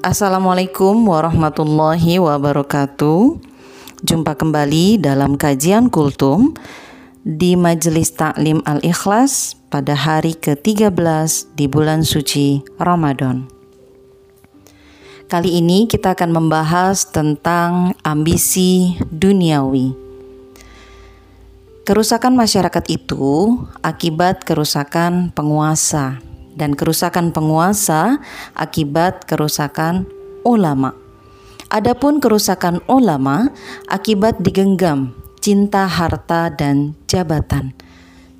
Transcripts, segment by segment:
Assalamualaikum warahmatullahi wabarakatuh. Jumpa kembali dalam kajian Kultum di Majelis Taklim Al-Ikhlas pada hari ke-13 di bulan suci Ramadan. Kali ini kita akan membahas tentang ambisi duniawi. Kerusakan masyarakat itu akibat kerusakan penguasa dan kerusakan penguasa akibat kerusakan ulama. Adapun kerusakan ulama akibat digenggam cinta harta dan jabatan.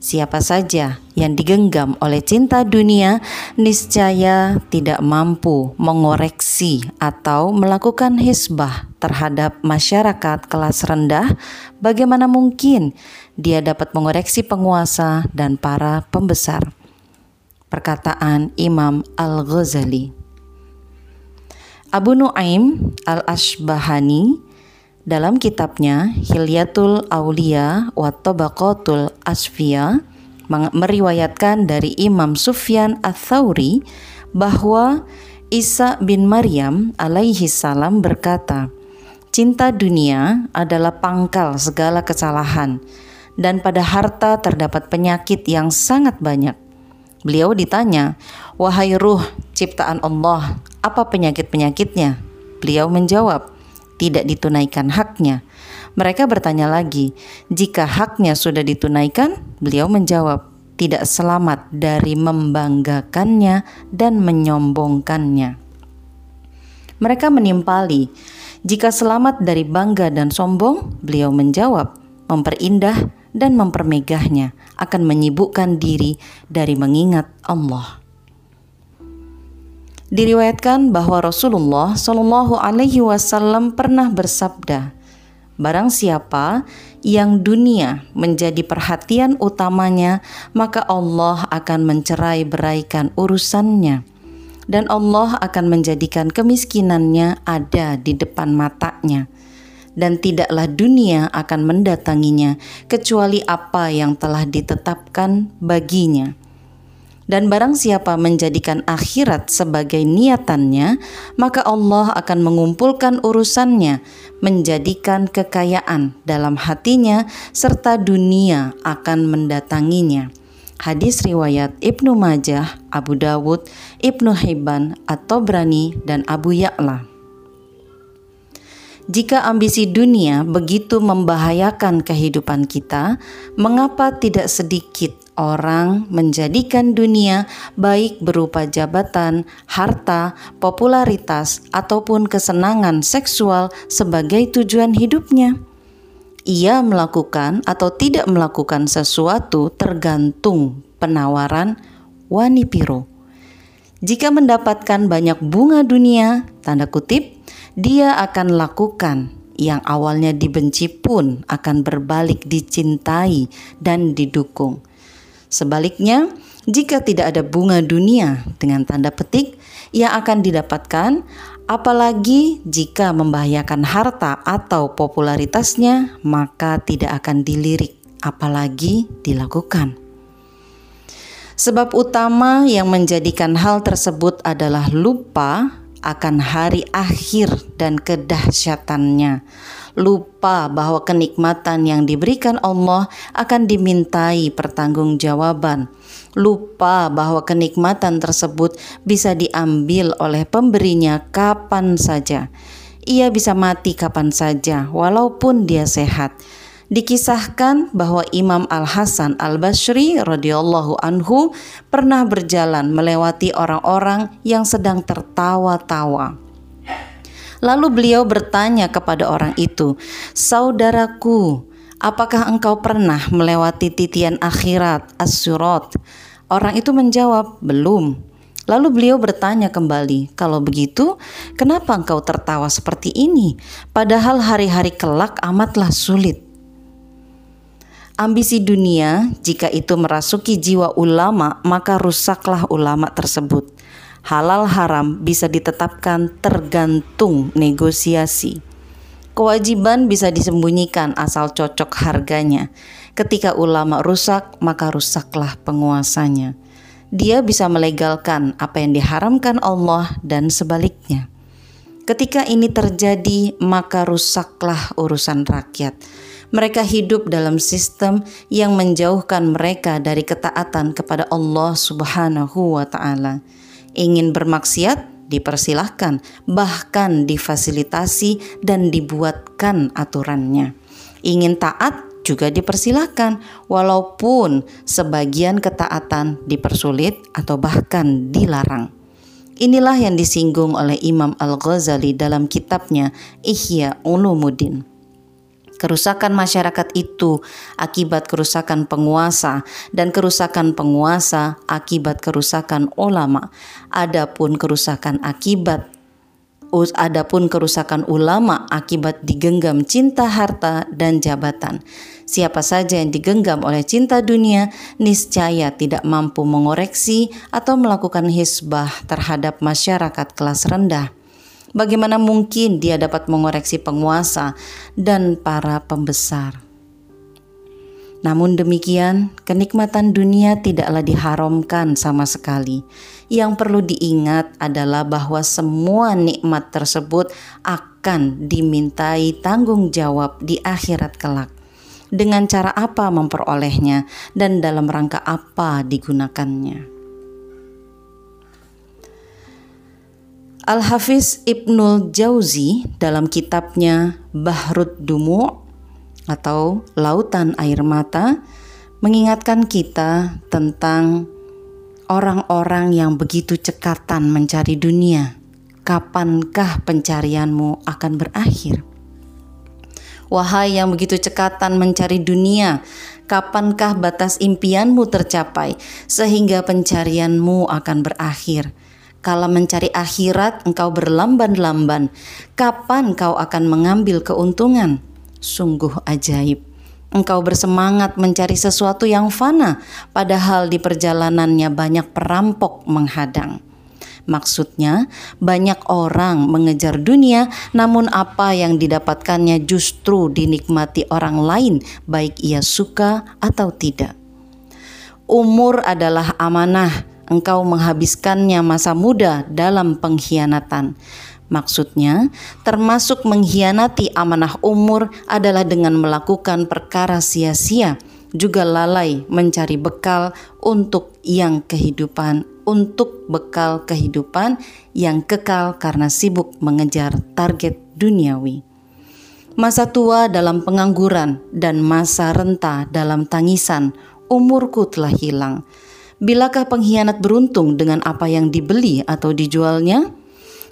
Siapa saja yang digenggam oleh cinta dunia niscaya tidak mampu mengoreksi atau melakukan hisbah terhadap masyarakat kelas rendah. Bagaimana mungkin dia dapat mengoreksi penguasa dan para pembesar? Perkataan Imam Al-Ghazali. Abu Nuaim Al-Ashbahani dalam kitabnya Hilyatul Aulia wa Tabaqatul Asfiya meriwayatkan dari Imam Sufyan Ats-Tsauri bahwa Isa bin Maryam alaihi salam berkata, "Cinta dunia adalah pangkal segala kesalahan dan pada harta terdapat penyakit yang sangat banyak." Beliau ditanya, "Wahai ruh ciptaan Allah, apa penyakit-penyakitnya?" Beliau menjawab, "Tidak ditunaikan haknya." Mereka bertanya lagi, "Jika haknya sudah ditunaikan?" Beliau menjawab, "Tidak selamat dari membanggakannya dan menyombongkannya." Mereka menimpali, "Jika selamat dari bangga dan sombong?" Beliau menjawab, "Memperindah dan mempermegahnya akan menyibukkan diri dari mengingat Allah. Diriwayatkan bahwa Rasulullah Shallallahu Alaihi Wasallam pernah bersabda, "Barang siapa yang dunia menjadi perhatian utamanya, maka Allah akan mencerai beraikan urusannya." dan Allah akan menjadikan kemiskinannya ada di depan matanya dan tidaklah dunia akan mendatanginya kecuali apa yang telah ditetapkan baginya. Dan barang siapa menjadikan akhirat sebagai niatannya, maka Allah akan mengumpulkan urusannya, menjadikan kekayaan dalam hatinya, serta dunia akan mendatanginya. Hadis riwayat Ibnu Majah, Abu Dawud, Ibnu Hibban, atau Brani, dan Abu Ya'la. Jika ambisi dunia begitu membahayakan kehidupan kita, mengapa tidak sedikit orang menjadikan dunia baik berupa jabatan, harta, popularitas, ataupun kesenangan seksual sebagai tujuan hidupnya? Ia melakukan atau tidak melakukan sesuatu tergantung penawaran wanipiro. Jika mendapatkan banyak bunga dunia, tanda kutip, dia akan lakukan yang awalnya dibenci pun akan berbalik dicintai dan didukung. Sebaliknya, jika tidak ada bunga dunia dengan tanda petik yang akan didapatkan, apalagi jika membahayakan harta atau popularitasnya, maka tidak akan dilirik, apalagi dilakukan. Sebab utama yang menjadikan hal tersebut adalah lupa akan hari akhir dan kedahsyatannya. Lupa bahwa kenikmatan yang diberikan Allah akan dimintai pertanggungjawaban. Lupa bahwa kenikmatan tersebut bisa diambil oleh pemberinya kapan saja. Ia bisa mati kapan saja, walaupun dia sehat Dikisahkan bahwa Imam Al Hasan Al Basri radhiyallahu anhu pernah berjalan melewati orang-orang yang sedang tertawa-tawa. Lalu beliau bertanya kepada orang itu, "Saudaraku, apakah engkau pernah melewati titian akhirat as-surat?" Orang itu menjawab, "Belum." Lalu beliau bertanya kembali, "Kalau begitu, kenapa engkau tertawa seperti ini? Padahal hari-hari kelak amatlah sulit." Ambisi dunia, jika itu merasuki jiwa ulama, maka rusaklah ulama tersebut. Halal haram bisa ditetapkan tergantung negosiasi. Kewajiban bisa disembunyikan asal cocok harganya. Ketika ulama rusak, maka rusaklah penguasanya. Dia bisa melegalkan apa yang diharamkan Allah dan sebaliknya. Ketika ini terjadi, maka rusaklah urusan rakyat. Mereka hidup dalam sistem yang menjauhkan mereka dari ketaatan kepada Allah Subhanahu wa Ta'ala. Ingin bermaksiat, dipersilahkan, bahkan difasilitasi dan dibuatkan aturannya. Ingin taat, juga dipersilahkan, walaupun sebagian ketaatan dipersulit atau bahkan dilarang. Inilah yang disinggung oleh Imam Al-Ghazali dalam kitabnya Ihya Ulumuddin. Kerusakan masyarakat itu akibat kerusakan penguasa dan kerusakan penguasa akibat kerusakan ulama. Adapun kerusakan akibat Adapun kerusakan ulama akibat digenggam cinta harta dan jabatan. Siapa saja yang digenggam oleh cinta dunia, niscaya tidak mampu mengoreksi atau melakukan hisbah terhadap masyarakat kelas rendah. Bagaimana mungkin dia dapat mengoreksi penguasa dan para pembesar? Namun demikian, kenikmatan dunia tidaklah diharamkan sama sekali. Yang perlu diingat adalah bahwa semua nikmat tersebut akan dimintai tanggung jawab di akhirat kelak. Dengan cara apa memperolehnya dan dalam rangka apa digunakannya. Al-Hafiz Ibnul Jauzi dalam kitabnya Bahrud Dumu' atau lautan air mata mengingatkan kita tentang orang-orang yang begitu cekatan mencari dunia. Kapankah pencarianmu akan berakhir? Wahai yang begitu cekatan mencari dunia, kapankah batas impianmu tercapai sehingga pencarianmu akan berakhir? Kalau mencari akhirat, engkau berlamban-lamban. Kapan kau akan mengambil keuntungan? Sungguh ajaib. Engkau bersemangat mencari sesuatu yang fana, padahal di perjalanannya banyak perampok menghadang. Maksudnya, banyak orang mengejar dunia, namun apa yang didapatkannya justru dinikmati orang lain, baik ia suka atau tidak. Umur adalah amanah, engkau menghabiskannya masa muda dalam pengkhianatan. Maksudnya, termasuk mengkhianati amanah umur adalah dengan melakukan perkara sia-sia, juga lalai mencari bekal untuk yang kehidupan, untuk bekal kehidupan yang kekal karena sibuk mengejar target duniawi. Masa tua dalam pengangguran dan masa renta dalam tangisan, umurku telah hilang. Bilakah pengkhianat beruntung dengan apa yang dibeli atau dijualnya?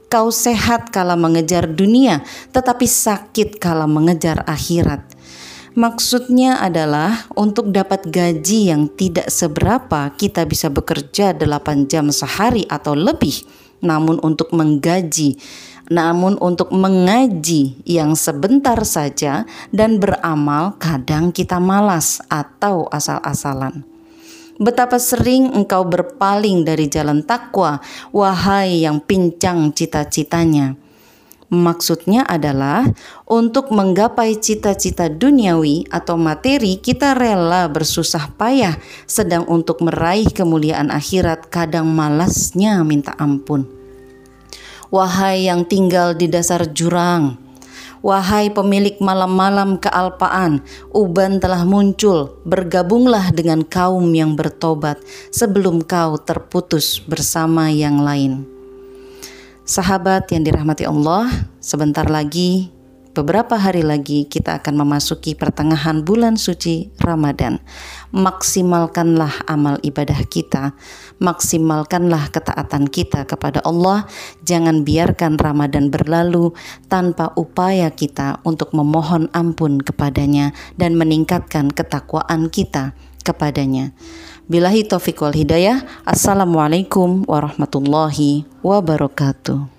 Kau sehat kala mengejar dunia, tetapi sakit kala mengejar akhirat. Maksudnya adalah untuk dapat gaji yang tidak seberapa kita bisa bekerja 8 jam sehari atau lebih. Namun untuk menggaji, namun untuk mengaji yang sebentar saja dan beramal kadang kita malas atau asal-asalan. Betapa sering engkau berpaling dari jalan takwa, wahai yang pincang cita-citanya. Maksudnya adalah untuk menggapai cita-cita duniawi atau materi kita rela bersusah payah, sedang untuk meraih kemuliaan akhirat kadang malasnya minta ampun. Wahai yang tinggal di dasar jurang, Wahai pemilik malam-malam kealpaan, uban telah muncul, bergabunglah dengan kaum yang bertobat sebelum kau terputus bersama yang lain. Sahabat yang dirahmati Allah, sebentar lagi beberapa hari lagi kita akan memasuki pertengahan bulan suci Ramadan. Maksimalkanlah amal ibadah kita, maksimalkanlah ketaatan kita kepada Allah. Jangan biarkan Ramadan berlalu tanpa upaya kita untuk memohon ampun kepadanya dan meningkatkan ketakwaan kita kepadanya. Bilahi taufiq wal hidayah. Assalamualaikum warahmatullahi wabarakatuh.